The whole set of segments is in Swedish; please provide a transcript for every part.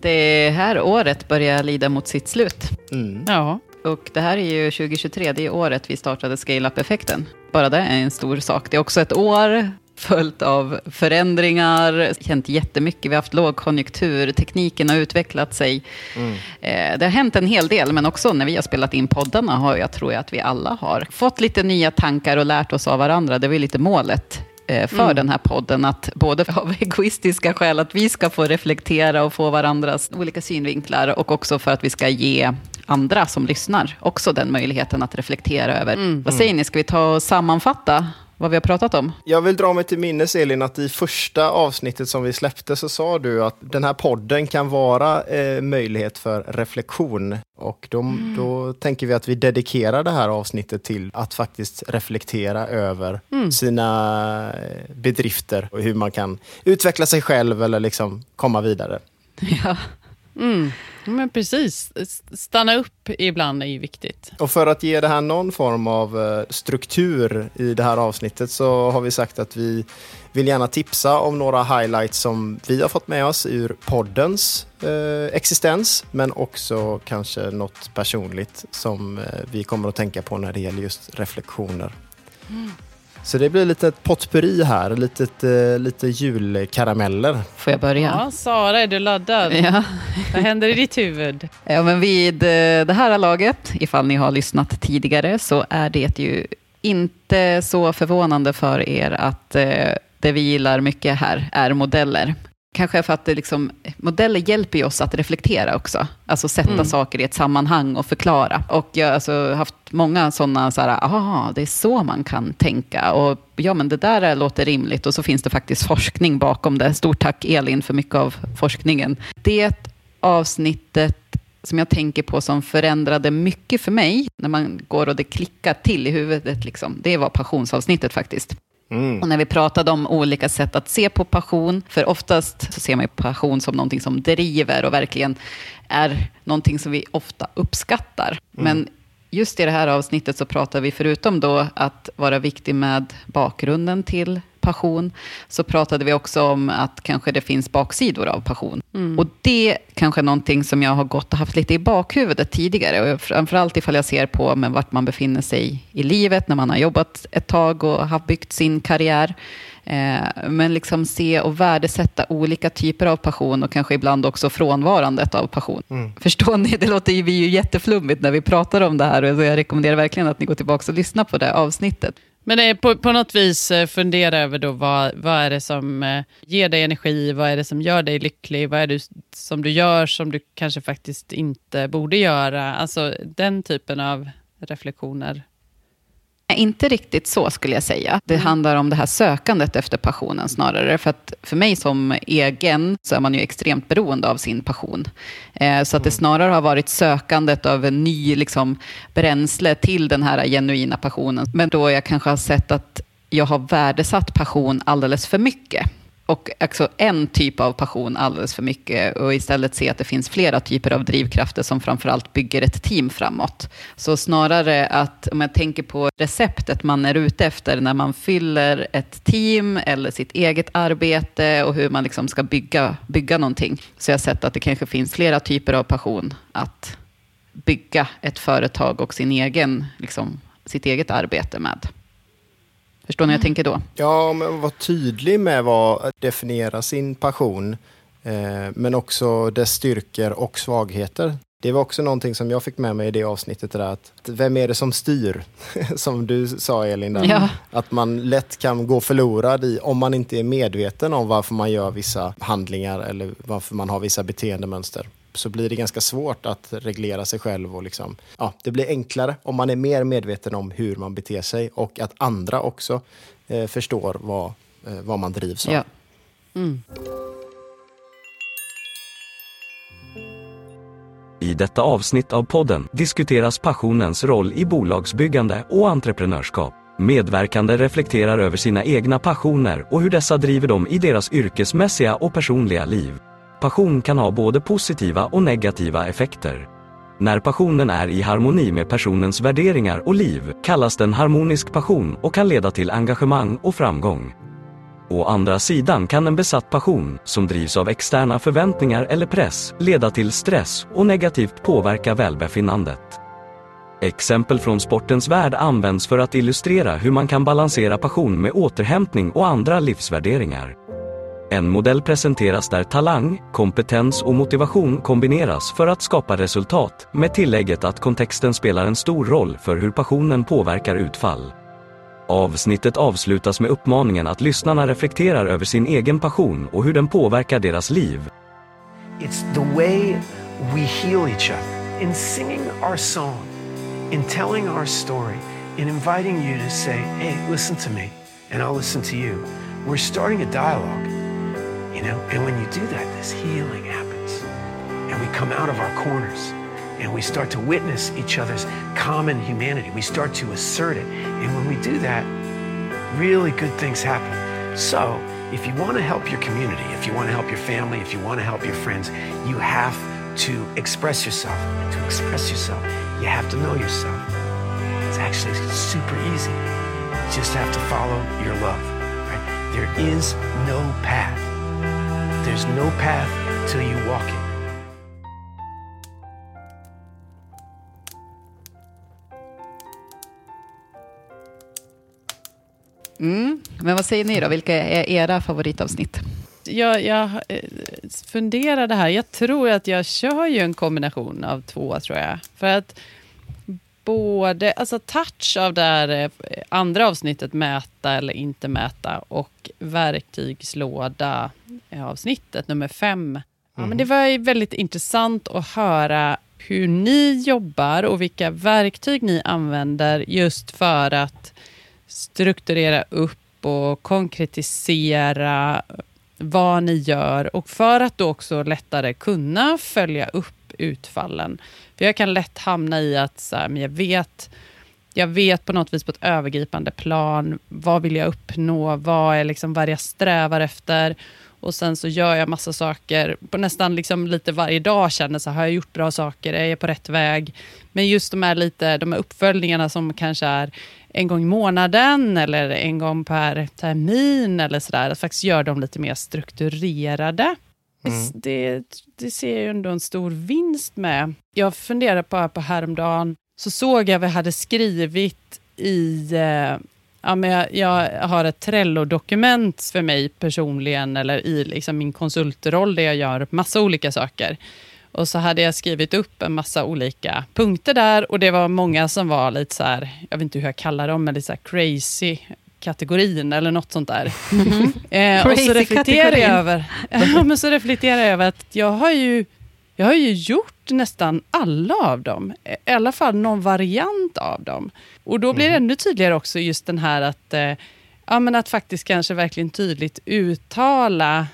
Det här året börjar lida mot sitt slut. Mm. Ja. Och det här är ju 2023, det är året vi startade Scale-up-effekten. Bara det är en stor sak. Det är också ett år följt av förändringar, känt jättemycket. Vi har haft lågkonjunktur, tekniken har utvecklat sig. Eh, det har hänt en hel del, men också när vi har spelat in poddarna har jag, tror jag att vi alla har fått lite nya tankar och lärt oss av varandra. Det var ju lite målet eh, för den här podden, att både av egoistiska skäl, att vi ska få reflektera och få varandras olika synvinklar, och också för att vi ska ge andra som lyssnar också den möjligheten att reflektera över. Vad säger ni, ska vi ta och sammanfatta vad vi har pratat om? Jag vill dra mig till minnes Elin att i första avsnittet som vi släppte så sa du att den här podden kan vara eh, möjlighet för reflektion. Och då, då tänker vi att vi dedikerar det här avsnittet till att faktiskt reflektera över sina eh, bedrifter och hur man kan utveckla sig själv eller liksom komma vidare. Ja. Mm. Men precis. Stanna upp ibland är ju viktigt. Och för att ge det här någon form av eh, struktur i det här avsnittet så har vi sagt att vi vill gärna tipsa om några highlights som vi har fått med oss ur poddens eh, existens, men också kanske något personligt som eh, vi kommer att tänka på när det gäller just reflektioner. Så det blir lite ett potpurri här, lite, eh, lite julkarameller. Får jag börja? Ja, Sara, är du laddad? Ja. Vad händer i ditt huvud? Ja, men vid eh, det här laget, ifall ni har lyssnat tidigare, så är det ju inte så förvånande för er att eh, det vi gillar mycket här är modeller. Kanske för att liksom, modeller hjälper oss att reflektera också. Alltså sätta Mm. saker i ett sammanhang och förklara. Och jag har alltså haft många sådana, så här, aha, det är så man kan tänka. Och ja, men det där låter rimligt. Och så finns det faktiskt forskning bakom det. Stort tack Elin för mycket av forskningen. Det avsnittet som jag tänker på som förändrade mycket för mig, när man går och det klickar till i huvudet, liksom, det var passionsavsnittet faktiskt. Mm. Och när vi pratade om olika sätt att se på passion, för oftast så ser man ju passion som någonting som driver och verkligen är någonting som vi ofta uppskattar. Men just i det här avsnittet så pratar vi förutom då att vara viktig med bakgrunden till passion, så pratade vi också om att kanske det finns baksidor av passion. Och det kanske är någonting som jag har gått och haft lite i bakhuvudet tidigare. Och framförallt ifall jag ser på men vart man befinner sig i livet, när man har jobbat ett tag och har byggt sin karriär. Eh, men liksom se och värdesätta olika typer av passion och kanske ibland också frånvarandet av passion. Förstår ni? Det låter ju, vi ju jätteflummigt när vi pratar om det här. Och jag rekommenderar verkligen att ni går tillbaka och lyssnar på det avsnittet. Men eh, på, på något vis eh, fundera över då vad, vad är det som eh, ger dig energi, vad är det som gör dig lycklig, vad är det som du gör som du kanske faktiskt inte borde göra. Alltså den typen av reflektioner. Nej, Inte riktigt så skulle jag säga. Det handlar om det här sökandet efter passionen snarare. För att för mig som egen så är man ju extremt beroende av sin passion. Eh, så att det snarare har varit sökandet av en ny liksom, bränsle till den här genuina passionen. Men då jag kanske har sett att jag har värdesatt passion alldeles för mycket. Och också en typ av passion alldeles för mycket och istället se att det finns flera typer av drivkrafter som framförallt bygger ett team framåt. Så snarare att om jag tänker på receptet man är ute efter när man fyller ett team eller sitt eget arbete och hur man liksom ska bygga, bygga någonting. Så jag har sett att det kanske finns flera typer av passion att bygga ett företag och sin egen, liksom, sitt eget arbete med. Förstår ni vad jag tänker då? Ja, men var tydlig med vad definiera sin passion, eh, men också dess styrkor och svagheter. Det var också någonting som jag fick med mig i det avsnittet, där att vem är det som styr? som du sa Elin, där. Ja. att man lätt kan gå förlorad i om man inte är medveten om varför man gör vissa handlingar eller varför man har vissa beteendemönster så blir det ganska svårt att reglera sig själv. Och liksom, ja, det blir enklare om man är mer medveten om hur man beter sig och att andra också eh, förstår vad, eh, vad man drivs av. Ja. I detta avsnitt av podden diskuteras passionens roll i bolagsbyggande och entreprenörskap. Medverkande reflekterar över sina egna passioner och hur dessa driver dem i deras yrkesmässiga och personliga liv. Passion kan ha både positiva och negativa effekter. När passionen är i harmoni med personens värderingar och liv kallas den harmonisk passion och kan leda till engagemang och framgång. Å andra sidan kan en besatt passion, som drivs av externa förväntningar eller press, leda till stress och negativt påverka välbefinnandet. Exempel från sportens värld används för att illustrera hur man kan balansera passion med återhämtning och andra livsvärderingar. En modell presenteras där talang, kompetens och motivation kombineras för att skapa resultat, med tillägget att kontexten spelar en stor roll för hur passionen påverkar utfall. Avsnittet avslutas med uppmaningen att lyssnarna reflekterar över sin egen passion och hur den påverkar deras liv. It's the way we heal each other in singing our song, in telling our story, in inviting you to say, hey, listen to me, and I'll listen to you. We're starting a dialogue, you know, and when you do that, this healing happens. And we come out of our corners and we start to witness each other's common humanity. We start to assert it. And when we do that, really good things happen. So, if you want to help your community, if you want to help your family, if you want to help your friends, you have to express yourself. And to express yourself, you have to know yourself. It's actually super easy. You just have to follow your love. Right? There is no path. There's no path till you walk it. Mm. Men vad säger ni då? Vilka är era favoritavsnitt? Jag, jag eh, funderade här. Jag tror att jag kör ju en kombination av två, tror jag. För att både, alltså touch av det här eh, andra avsnittet, mäta eller inte mäta, och verktygslåda avsnittet, nummer fem. Ja, men det var väldigt intressant att höra hur ni jobbar och vilka verktyg ni använder just för att strukturera upp och konkretisera vad ni gör och för att då också lättare kunna följa upp utfallen. För jag kan lätt hamna i att så här, men jag vet jag vet på något vis på ett övergripande plan, vad vill jag uppnå, vad är liksom vad jag strävar efter och sen så gör jag massa saker, på nästan liksom lite varje dag känner så här, har jag gjort bra saker, är jag på rätt väg? Men just de här, lite, de här uppföljningarna som kanske är en gång i månaden eller en gång per termin eller sådär, att faktiskt göra dem lite mer strukturerade. Mm. Det, det ser jag ändå en stor vinst med. Jag funderade på, på häromdagen, så såg jag vad jag hade skrivit i eh, ja, men jag, jag, har ett Trello-dokument för mig personligen, eller i liksom min konsultroll, där jag gör massa olika saker. Och så hade jag skrivit upp en massa olika punkter där och det var många som var lite så här, jag vet inte hur jag kallar dem, men lite så crazy kategorin eller något sånt där. Mm -hmm. eh, och så reflekterar jag över, ja, men så reflekterar jag över att jag har ju jag har ju gjort nästan alla av dem, i alla fall någon variant av dem. Och då blir det mm. ännu tydligare också just den här att, eh, ja, men att faktiskt kanske verkligen tydligt uttala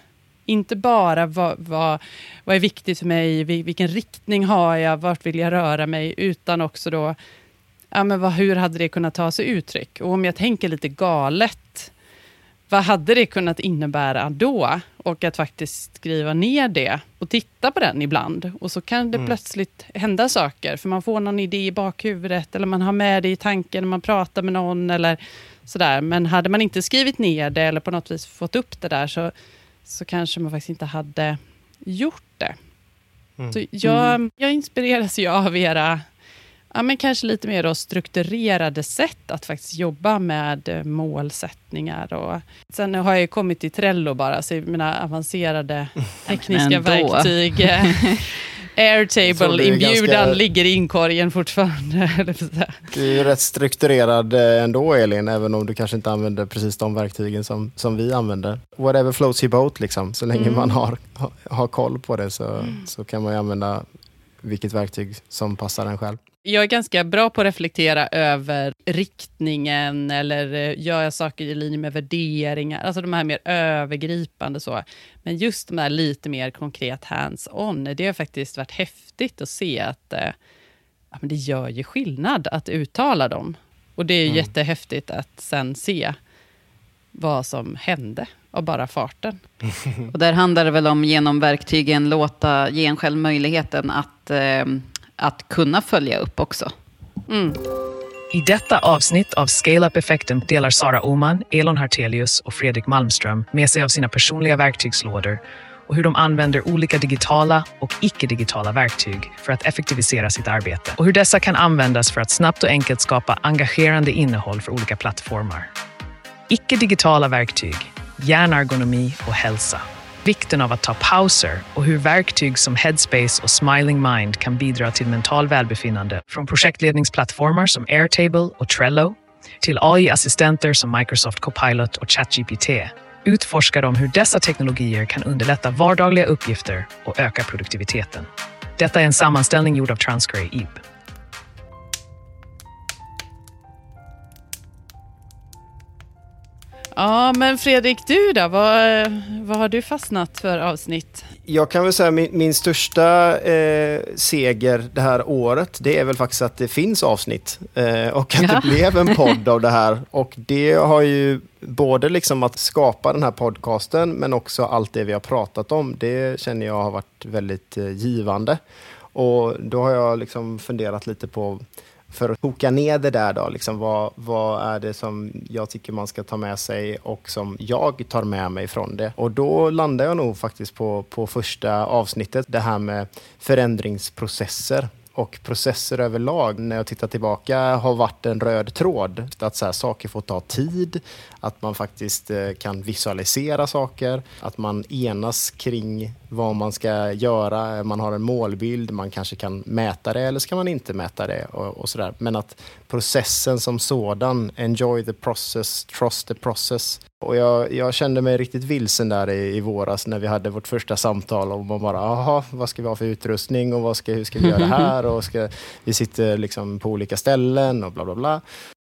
inte bara vad, vad, vad är viktigt för mig, vilken riktning har jag, vart vill jag röra mig, utan också då, ja, men vad, hur hade det kunnat ta sig uttryck? Och om jag tänker lite galet, vad hade det kunnat innebära då? Och att faktiskt skriva ner det och titta på den ibland. Och så kan det mm. plötsligt hända saker, för man får någon idé i bakhuvudet, eller man har med det i tanken när man pratar med någon, eller sådär. Men hade man inte skrivit ner det, eller på något vis fått upp det där, så så kanske man faktiskt inte hade gjort det. Mm. Så jag, mm. jag inspireras ju av era ja, men kanske lite mer då strukturerade sätt att faktiskt jobba med eh, målsättningar. Och, sen har jag kommit till Trello bara, så mina avancerade tekniska verktyg eh, Airtable-inbjudan ganska... ligger i inkorgen fortfarande. du är rätt strukturerad eh, ändå Elin, även om du kanske inte använder precis de verktygen som, som vi använder. Whatever floats your boat, liksom. så länge mm. man har, har koll på det så, mm. så kan man använda vilket verktyg som passar en själv. Jag är ganska bra på att reflektera över riktningen eller eh, gör jag saker i linje med värderingar, alltså de här mer övergripande så. Men just de här lite mer konkret hands-on, det har faktiskt varit häftigt att se att eh, ja, men det gör ju skillnad att uttala dem. Och det är mm. jättehäftigt att sen se vad som hände av bara farten. Och där handlar det väl om genom verktygen låta ge en själv möjligheten att, eh, att kunna följa upp också. Mm. I detta avsnitt av Scale Up-effekten delar Sara Oman, Elon Hartelius och Fredrik Malmström med sig av sina personliga verktygslådor och hur de använder olika digitala och icke-digitala verktyg för att effektivisera sitt arbete och hur dessa kan användas för att snabbt och enkelt skapa engagerande innehåll för olika plattformar. Icke-digitala verktyg, hjärnergonomi och hälsa. Vikten av att ta pauser och hur verktyg som Headspace och Smiling Mind kan bidra till mental välbefinnande från projektledningsplattformar som Airtable och Trello till AI-assistenter som Microsoft Copilot och ChatGPT utforskar de hur dessa teknologier kan underlätta vardagliga uppgifter och öka produktiviteten. Detta är en sammanställning gjord av Transcray EAP. Ja, men Fredrik, du då? Vad, vad har du fastnat för avsnitt? Jag kan väl säga min, min största eh, seger det här året, det är väl faktiskt att det finns avsnitt. Eh, och att ja. det blev en podd av det här. Och det har ju både liksom att skapa den här podcasten, men också allt det vi har pratat om. Det känner jag har varit väldigt eh, givande. Och då har jag liksom funderat lite på för att koka ner det där då, liksom vad, vad är det som jag tycker man ska ta med sig och som jag tar med mig från det? Och då landar jag nog faktiskt på, på första avsnittet, det här med förändringsprocesser och processer överlag, när jag tittar tillbaka, har varit en röd tråd. Att så här, saker får ta tid, att man faktiskt eh, kan visualisera saker, att man enas kring vad man ska göra. Man har en målbild, man kanske kan mäta det eller ska man inte mäta det och, och sådär. Men att processen som sådan, enjoy the process, trust the process. Och jag, jag kände mig riktigt vilsen där i, i våras när vi hade vårt första samtal och man bara, jaha, vad ska vi ha för utrustning och vad ska, hur ska vi göra det här? Och ska, vi sitter liksom på olika ställen och bla bla bla.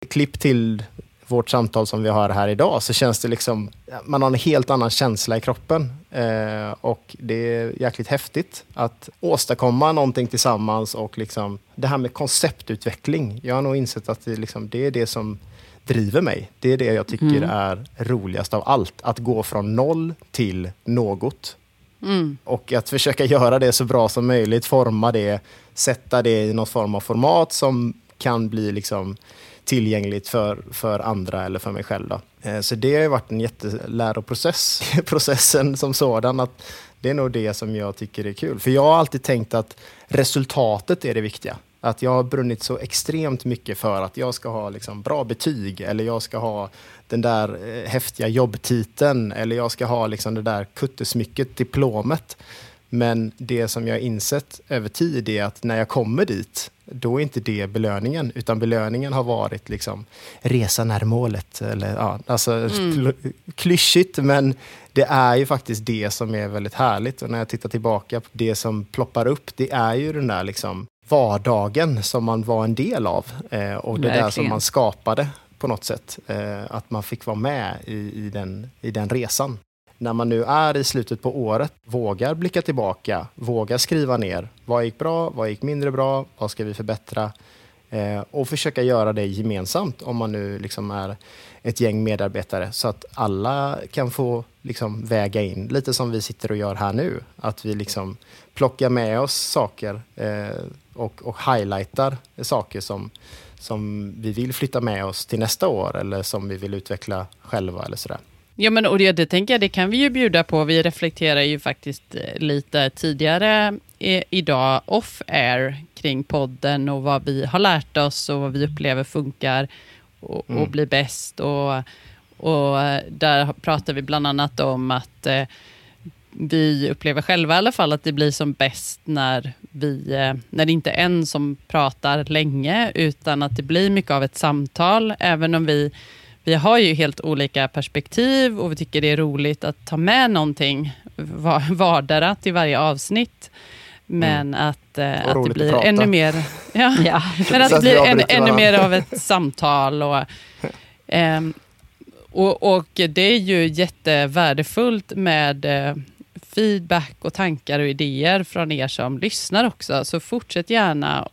Klipp till vårt samtal som vi har här idag så känns det liksom, man har en helt annan känsla i kroppen. Eh, och det är jäkligt häftigt att åstadkomma någonting tillsammans och liksom det här med konceptutveckling. Jag har nog insett att det, liksom, det är det som driver mig. Det är det jag tycker mm. är roligast av allt. Att gå från noll till något. Mm. Och att försöka göra det så bra som möjligt, forma det, sätta det i någon form av format som kan bli liksom tillgängligt för, för andra eller för mig själv. Då. Eh, så det har varit en jätteläroprocess, processen som sådan. Att det är nog det som jag tycker är kul. För jag har alltid tänkt att resultatet är det viktiga. Att jag har brunnit så extremt mycket för att jag ska ha liksom bra betyg eller jag ska ha den där eh, häftiga jobbtiteln eller jag ska ha liksom det där kuttesmycket, diplomet. Men det som jag har insett över tid är att när jag kommer dit, då är inte det belöningen, utan belöningen har varit liksom resan är målet. Eller, ja, alltså, mm. Klyschigt, men det är ju faktiskt det som är väldigt härligt. Och när jag tittar tillbaka på det som ploppar upp, det är ju den där liksom vardagen som man var en del av. Eh, och det Verkligen. där som man skapade på något sätt. Eh, att man fick vara med i, i, den, i den resan när man nu är i slutet på året vågar blicka tillbaka, vågar skriva ner vad gick bra, vad gick mindre bra, vad ska vi förbättra eh, och försöka göra det gemensamt om man nu liksom är ett gäng medarbetare så att alla kan få liksom väga in, lite som vi sitter och gör här nu. Att vi liksom plockar med oss saker eh, och, och highlightar saker som, som vi vill flytta med oss till nästa år eller som vi vill utveckla själva eller sådär. Ja, men och det, det tänker jag, det kan vi ju bjuda på. Vi reflekterar ju faktiskt eh, lite tidigare i, idag off-air kring podden och vad vi har lärt oss och vad vi upplever funkar och, mm. och blir bäst. Och, och där pratar vi bland annat om att eh, vi upplever själva i alla fall att det blir som bäst när, vi, eh, när det inte är en som pratar länge, utan att det blir mycket av ett samtal, även om vi vi har ju helt olika perspektiv och vi tycker det är roligt att ta med någonting vardera till varje avsnitt. Men mm. att, eh, att det blir ännu mer, ja, ja. Men att det blir en, ännu mer av ett samtal. Och, eh, och, och, det är ju jättevärdefullt med eh, feedback och tankar och idéer från er som lyssnar också. Så fortsätt gärna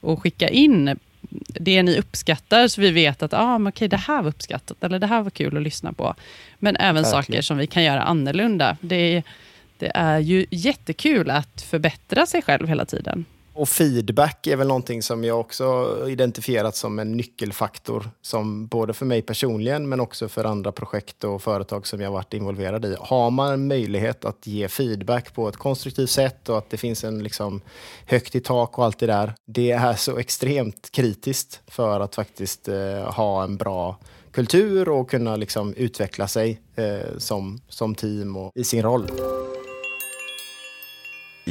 att skicka in det ni uppskattar, så vi vet att ah, men okej, det här var uppskattat, eller det här var kul att lyssna på. Men även Verkligen. saker som vi kan göra annorlunda. Det, det är ju jättekul att förbättra sig själv hela tiden. Och feedback är väl någonting som jag också identifierat som en nyckelfaktor, som både för mig personligen men också för andra projekt och företag som jag varit involverad i. Har man möjlighet att ge feedback på ett konstruktivt sätt och att det finns en liksom högt i tak och allt det där, det är så extremt kritiskt för att faktiskt eh, ha en bra kultur och kunna liksom utveckla sig eh, som, som team och i sin roll.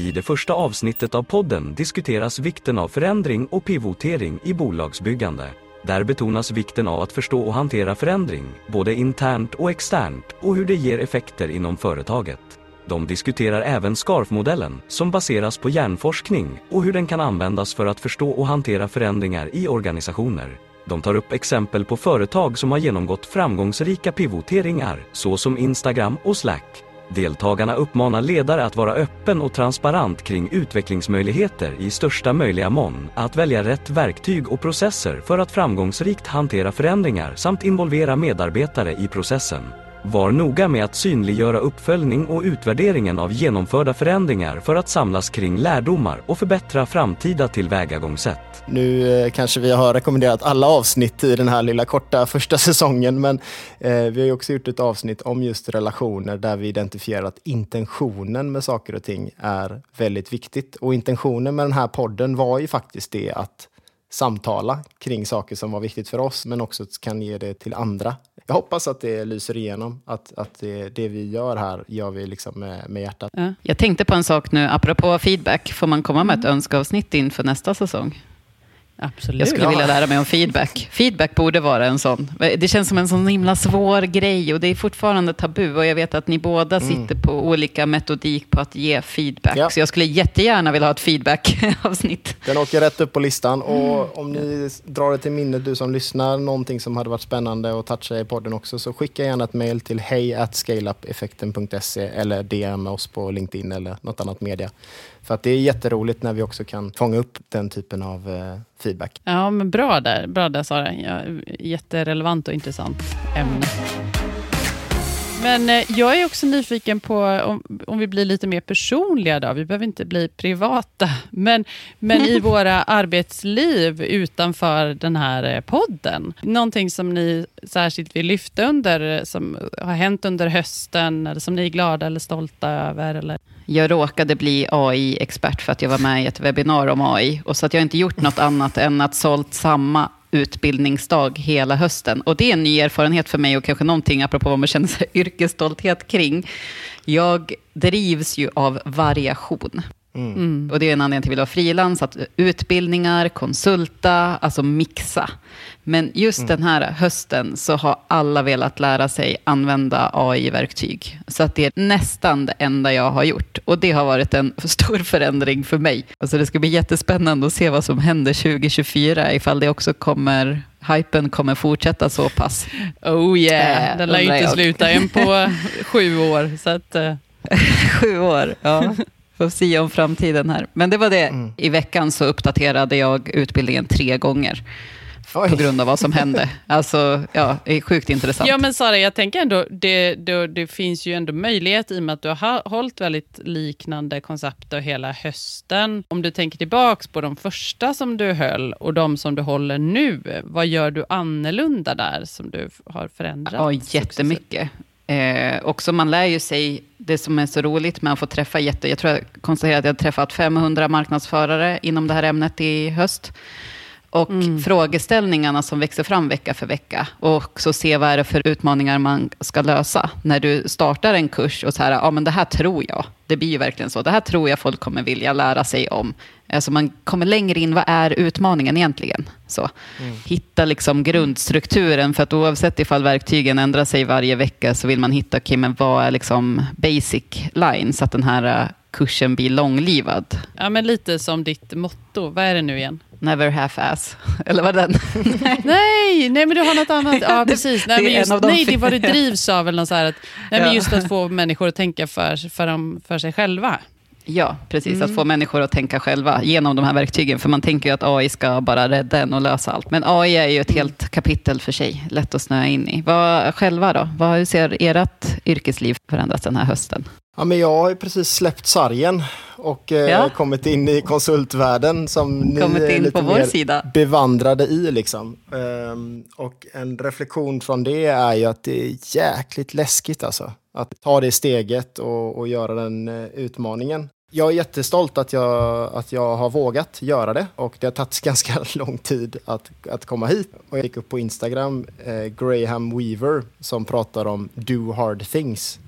I det första avsnittet av podden diskuteras vikten av förändring och pivotering i bolagsbyggande. Där betonas vikten av att förstå och hantera förändring, både internt och externt, och hur det ger effekter inom företaget. De diskuterar även SCARF-modellen, som baseras på hjärnforskning, och hur den kan användas för att förstå och hantera förändringar i organisationer. De tar upp exempel på företag som har genomgått framgångsrika pivoteringar, såsom Instagram och Slack. Deltagarna uppmanar ledare att vara öppen och transparent kring utvecklingsmöjligheter i största möjliga mån, att välja rätt verktyg och processer för att framgångsrikt hantera förändringar samt involvera medarbetare i processen. Var noga med att synliggöra uppföljning och utvärderingen av genomförda förändringar för att samlas kring lärdomar och förbättra framtida tillvägagångssätt. Nu eh, kanske vi har rekommenderat alla avsnitt i den här lilla korta första säsongen, men eh, vi har ju också gjort ett avsnitt om just relationer där vi identifierar att intentionen med saker och ting är väldigt viktigt. Och intentionen med den här podden var ju faktiskt det att samtala kring saker som var viktigt för oss, men också kan ge det till andra. Jag hoppas att det lyser igenom, att, att det, det vi gör här gör vi liksom med, med hjärtat. Ja. Jag tänkte på en sak nu, apropå feedback. Får man komma med ett önskeavsnitt inför nästa säsong? Absolut. Jag skulle vilja lära mig om feedback. Feedback borde vara en sån. Det känns som en sån himla svår grej och det är fortfarande tabu. Och jag vet att ni båda sitter på olika metodik på att ge feedback. Ja. Så jag skulle jättegärna vilja ha ett feedback-avsnitt. Den åker rätt upp på listan och om ni drar det till minnet, du som lyssnar, någonting som hade varit spännande att toucha i podden också, så skicka gärna ett mail till hej scaleupeffekten.se eller DM oss på LinkedIn eller något annat media. För att det är jätteroligt när vi också kan fånga upp den typen av eh, feedback. Ja, men bra där, bra där Sara. Ja, jätterelevant och intressant ämne. Men eh, jag är också nyfiken på om, om vi blir lite mer personliga. Då. Vi behöver inte bli privata, men, men i våra arbetsliv utanför den här eh, podden. Någonting som ni särskilt vill lyfta under, eh, som har hänt under hösten, eller som ni är glada eller stolta över? Eller? Jag råkade bli AI-expert för att jag var med i ett webbinar om AI. Och så att jag inte gjort något annat än att sålt samma utbildningsdag hela hösten. Och det är en ny erfarenhet för mig och kanske någonting apropå vad man känner sig yrkesstolthet kring. Jag drivs ju av variation. Mm. Och det är en anledning till att vara frilans, att utbildningar, konsulta, alltså mixa. Men just den här hösten så har alla velat lära sig använda AI-verktyg. Så att det är nästan det enda jag har gjort. Och det har varit en stor förändring för mig. Alltså det ska bli jättespännande att se vad som händer 2024, ifall det också kommer hypen kommer fortsätta så pass. Oh yeah, Eh, den lär ju inte jag. sluta än på sju år. Så att, eh, Sju år, ja. Får se om framtiden här. Men det var det. I veckan så uppdaterade jag utbildningen tre gånger Oj. på grund av vad som hände. Alltså, ja, det är sjukt intressant. Ja, men Sara, jag tänker ändå, det, det, det finns ju ändå möjlighet i och med att du har ha- hållit väldigt liknande koncept hela hösten. Om du tänker tillbaks på de första som du höll och de som du håller nu, vad gör du annorlunda där som du har förändrat? Ja, successivt? Eh, också man lär ju sig det som är så roligt med att få träffa jätte... Jag tror jag konstaterade att jag har träffat 500 marknadsförare inom det här ämnet i höst. Och frågeställningarna som växer fram vecka för vecka. Och också se vad är det för utmaningar man ska lösa. När du startar en kurs och så här, ja men det här tror jag. Det blir ju verkligen så. Det här tror jag folk kommer vilja lära sig om. Alltså man kommer längre in, vad är utmaningen egentligen? Så. Hitta liksom grundstrukturen, för att oavsett ifall verktygen ändrar sig varje vecka så vill man hitta, okej men vad är liksom basic line så att den här kursen blir långlivad. Ja, men lite som ditt motto. Vad är det nu igen? Never half-ass. Eller vad den? Nej, nej, men du har något annat. Ja, precis. Nej, men just, nej det är vad du drivs av. Eller något så här att, nej, men just att få människor att tänka för, för, dem, för sig själva. Ja, precis. Att få människor att tänka själva genom de här verktygen. För man tänker ju att AI ska bara rädda en och lösa allt. Men AI är ju ett helt kapitel för sig. Lätt att snöa in i. Vad själva då? Vad, hur ser ert yrkesliv förändras den här hösten? Ja, men jag har ju precis släppt sargen och eh, Ja. kommit in i konsultvärlden som ni Kommit är in lite på vår mer sida. bevandrade i. Liksom. Ehm, och en reflektion från det är ju att det är jäkligt läskigt alltså. Att ta det steget och, och göra den eh, utmaningen. Jag är jättestolt att jag, att jag har vågat göra det och det har tagit ganska lång tid att, att komma hit. Och jag gick upp på Instagram, eh, Graham Weaver, som pratar om do hard things.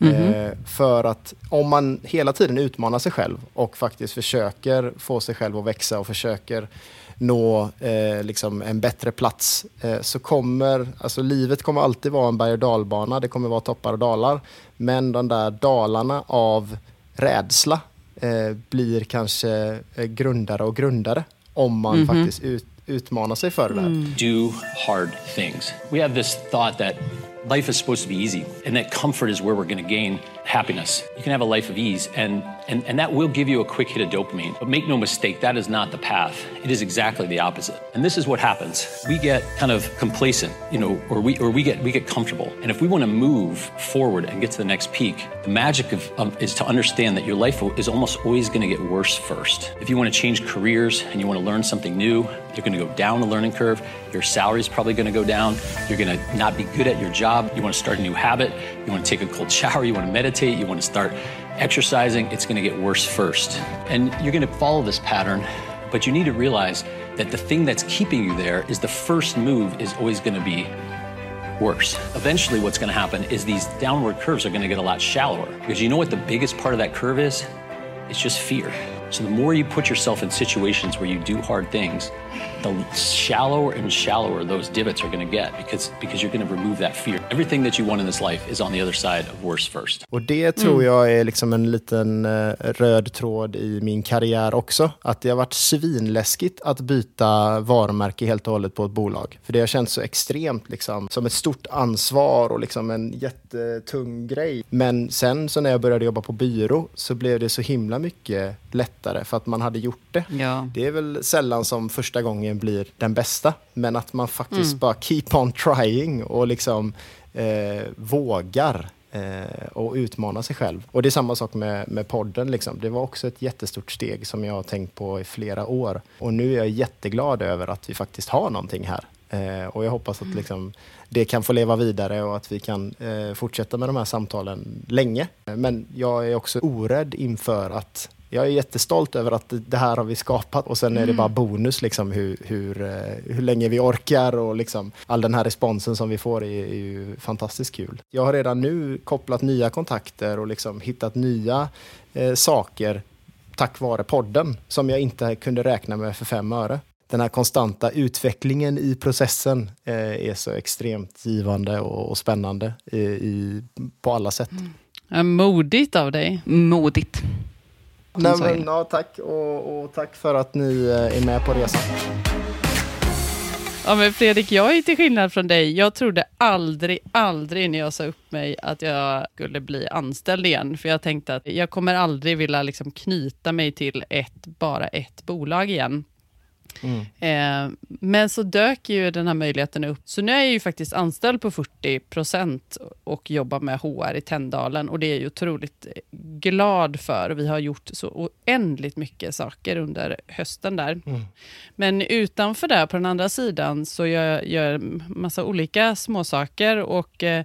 Eh, för att om man hela tiden utmanar sig själv och faktiskt försöker få sig själv att växa och försöker nå eh, liksom en bättre plats eh, så kommer, alltså livet kommer alltid vara en berg och dalbana, det kommer vara toppar och dalar. Men de där dalarna av rädsla eh, blir kanske eh, grundare och grundare om man faktiskt ut, utmanar sig för det där. do hard things. We have this thought that life is supposed to be easy and that comfort is where we're going to gain happiness. You can have a life of ease and, and, and that will give you a quick hit of dopamine. But make no mistake, that is not the path. It is exactly the opposite. And this is what happens. We get kind of complacent, you know, or we, or we, get, we get comfortable. And if we want to move forward and get to the next peak, the magic of, um, is to understand that your life is almost always going to get worse first. If you want to change careers and you want to learn something new, you're going to go down the learning curve. Your salary is probably going to go down. You're going to not be good at your job. You want to start a new habit. You want to take a cold shower. You want to meditate. You want to start exercising. It's going to get worse first. And you're going to follow this pattern, but you need to realize that the thing that's keeping you there is the first move is always going to be worse. Eventually, what's going to happen is these downward curves are going to get a lot shallower because you know what the biggest part of that curve is? It's just fear. So the more you put yourself in situations where you do hard things, the shallower and shallower those divots are going to get because because you're going to remove that fear. Everything that you want in this life is on the other side of worse first. Och det tror jag är liksom en liten eh, röd tråd i min karriär också. Att det har varit svinläskigt att byta varumärke helt och hållet på ett bolag. För det har känts så extremt liksom, som ett stort ansvar och liksom en jättetung grej. Men sen så när jag började jobba på byrå så blev det så himla mycket lättare för att man hade gjort det. Ja. Det är väl sällan som första gången blir den bästa, men att man faktiskt bara keep on trying och liksom eh, vågar eh, och utmana sig själv. Och det är samma sak med, med podden. Liksom. Det var också ett jättestort steg som jag har tänkt på i flera år. Och nu är jag jätteglad över att vi faktiskt har någonting här. Eh, och jag hoppas att liksom, det kan få leva vidare och att vi kan eh, fortsätta med de här samtalen länge. Men jag är också orädd inför att jag är jättestolt över att det- här har vi skapat och sen är det bara bonus liksom hur, hur, eh, hur länge vi orkar och liksom all den här responsen som vi får är, är ju fantastiskt kul. Jag har redan nu kopplat nya kontakter och liksom hittat nya eh, saker tack vare podden som jag inte kunde räkna med för fem öre. Den här konstanta utvecklingen i processen eh, är så extremt givande och, och spännande i, i, på alla sätt. Ja, modigt av dig. Modigt. Nej, men, ja, tack och, och tack för att ni eh, är med på resan. Ja, men Fredrik, jag är till skillnad från dig. Jag trodde aldrig, aldrig när jag sa upp mig att jag skulle bli anställd igen. För jag tänkte att jag kommer aldrig vilja liksom knyta mig till ett, bara ett bolag igen. Eh, men så dök ju den här möjligheten upp. Så nu är jag ju faktiskt anställd på 40 procent och jobbar med HR i Tänndalen och det är jag ju otroligt glad för. Vi har gjort så oändligt mycket saker under hösten där. Men utanför det, på den andra sidan, så gör jag massa olika småsaker och eh,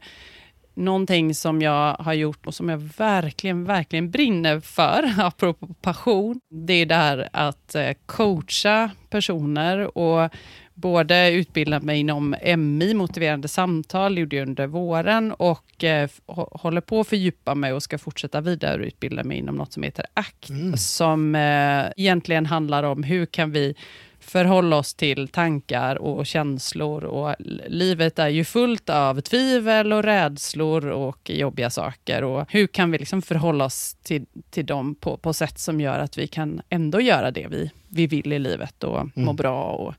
någonting som jag har gjort och som jag verkligen, verkligen brinner för, apropå passion, det är där att eh, coacha personer och både utbilda mig inom MI, motiverande samtal, gjorde jag under våren och eh, håller på att fördjupa mig och ska fortsätta vidareutbilda mig inom något som heter ACT, som eh, egentligen handlar om hur kan vi förhålla oss till tankar och känslor. Och livet är ju fullt av tvivel och rädslor och jobbiga saker. Och hur kan vi liksom förhålla oss till, till dem på, på sätt som gör att vi kan ändå göra det vi, vi vill i livet och må bra. Och,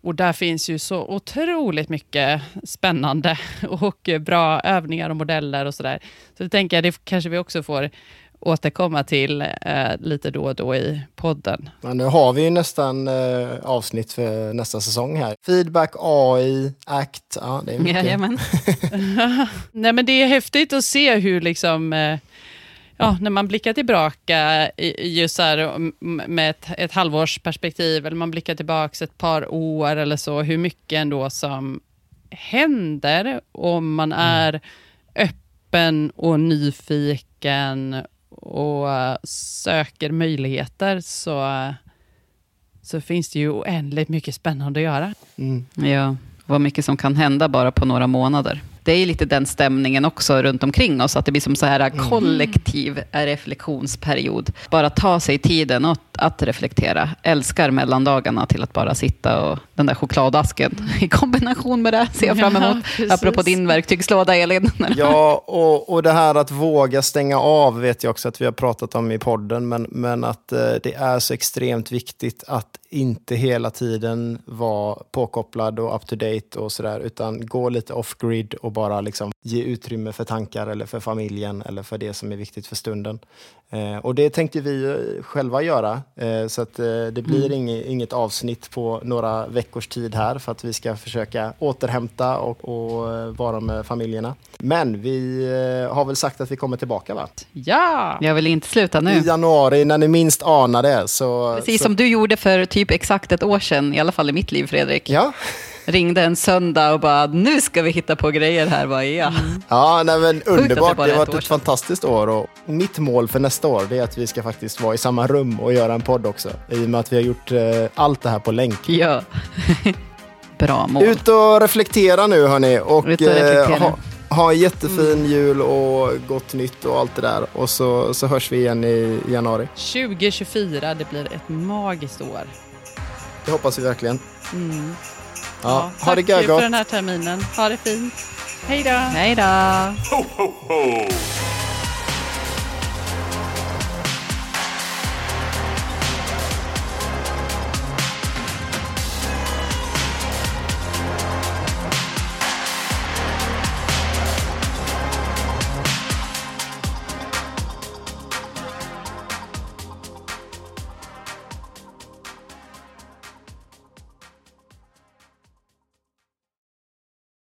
och där finns ju så otroligt mycket spännande och bra övningar och modeller och sådär. Så det tänker jag, det kanske vi också får återkomma till eh, lite då och då i podden. Men nu har vi ju nästan eh, avsnitt för nästa säsong här. Feedback, AI, ACT. Ja, det är mycket. Jajamän. Nej, men det är häftigt att se hur liksom, eh, ja, när man blickar tillbaka just så här, med ett, ett halvårsperspektiv, eller man blickar tillbaka ett par år eller så, hur mycket ändå som händer om man mm. är öppen och nyfiken och söker möjligheter, så, så finns det ju oändligt mycket spännande att göra. Mm. Ja, vad mycket som kan hända bara på några månader det är lite den stämningen också runt omkring oss, att det blir som så här mm. kollektiv reflektionsperiod. Bara ta sig tiden att, att reflektera. Älskar mellandagarna till att bara sitta och den där chokladasken i kombination med det ser jag fram emot. Ja, Apropå din verktygslåda, Elin. Ja, och, och det här att våga stänga av vet jag också att vi har pratat om i podden, men, men att eh, det är så extremt viktigt att inte hela tiden vara påkopplad och up to date och sådär, utan gå lite off-grid och bara liksom ge utrymme för tankar eller för familjen eller för det som är viktigt för stunden. Eh, och det tänkte vi själva göra, eh, så att eh, det blir mm. inget, inget, avsnitt på några veckors tid här för att vi ska försöka återhämta och, och eh, vara med familjerna. Men vi eh, har väl sagt att vi kommer tillbaka va? Ja! Jag vill inte sluta nu. I januari när ni minst anar det. Så, Precis så... som du gjorde för typ exakt ett år sedan, i alla fall i mitt liv Fredrik. Ja ringde en söndag och bara, nu ska vi hitta på grejer här, vad är jag? Mm. Ja, nej, men underbart. Det, det har varit ett, ett fantastiskt år och mitt mål för nästa år är att vi ska faktiskt vara i samma rum och göra en podd också. I och med att vi har gjort eh, allt det här på länk. Ja. Bra mål. Ut och reflektera nu hörni. Och, och eh, ha, ha en jättefin mm. jul och gott nytt och allt det där. Och så, så hörs vi igen i januari. 2024, det blir ett magiskt år. Det hoppas vi verkligen. Mm. Ja, ha det gött. Tack för den här terminen. Ha det fint. Hej då. Hej då. Ho, ho, ho.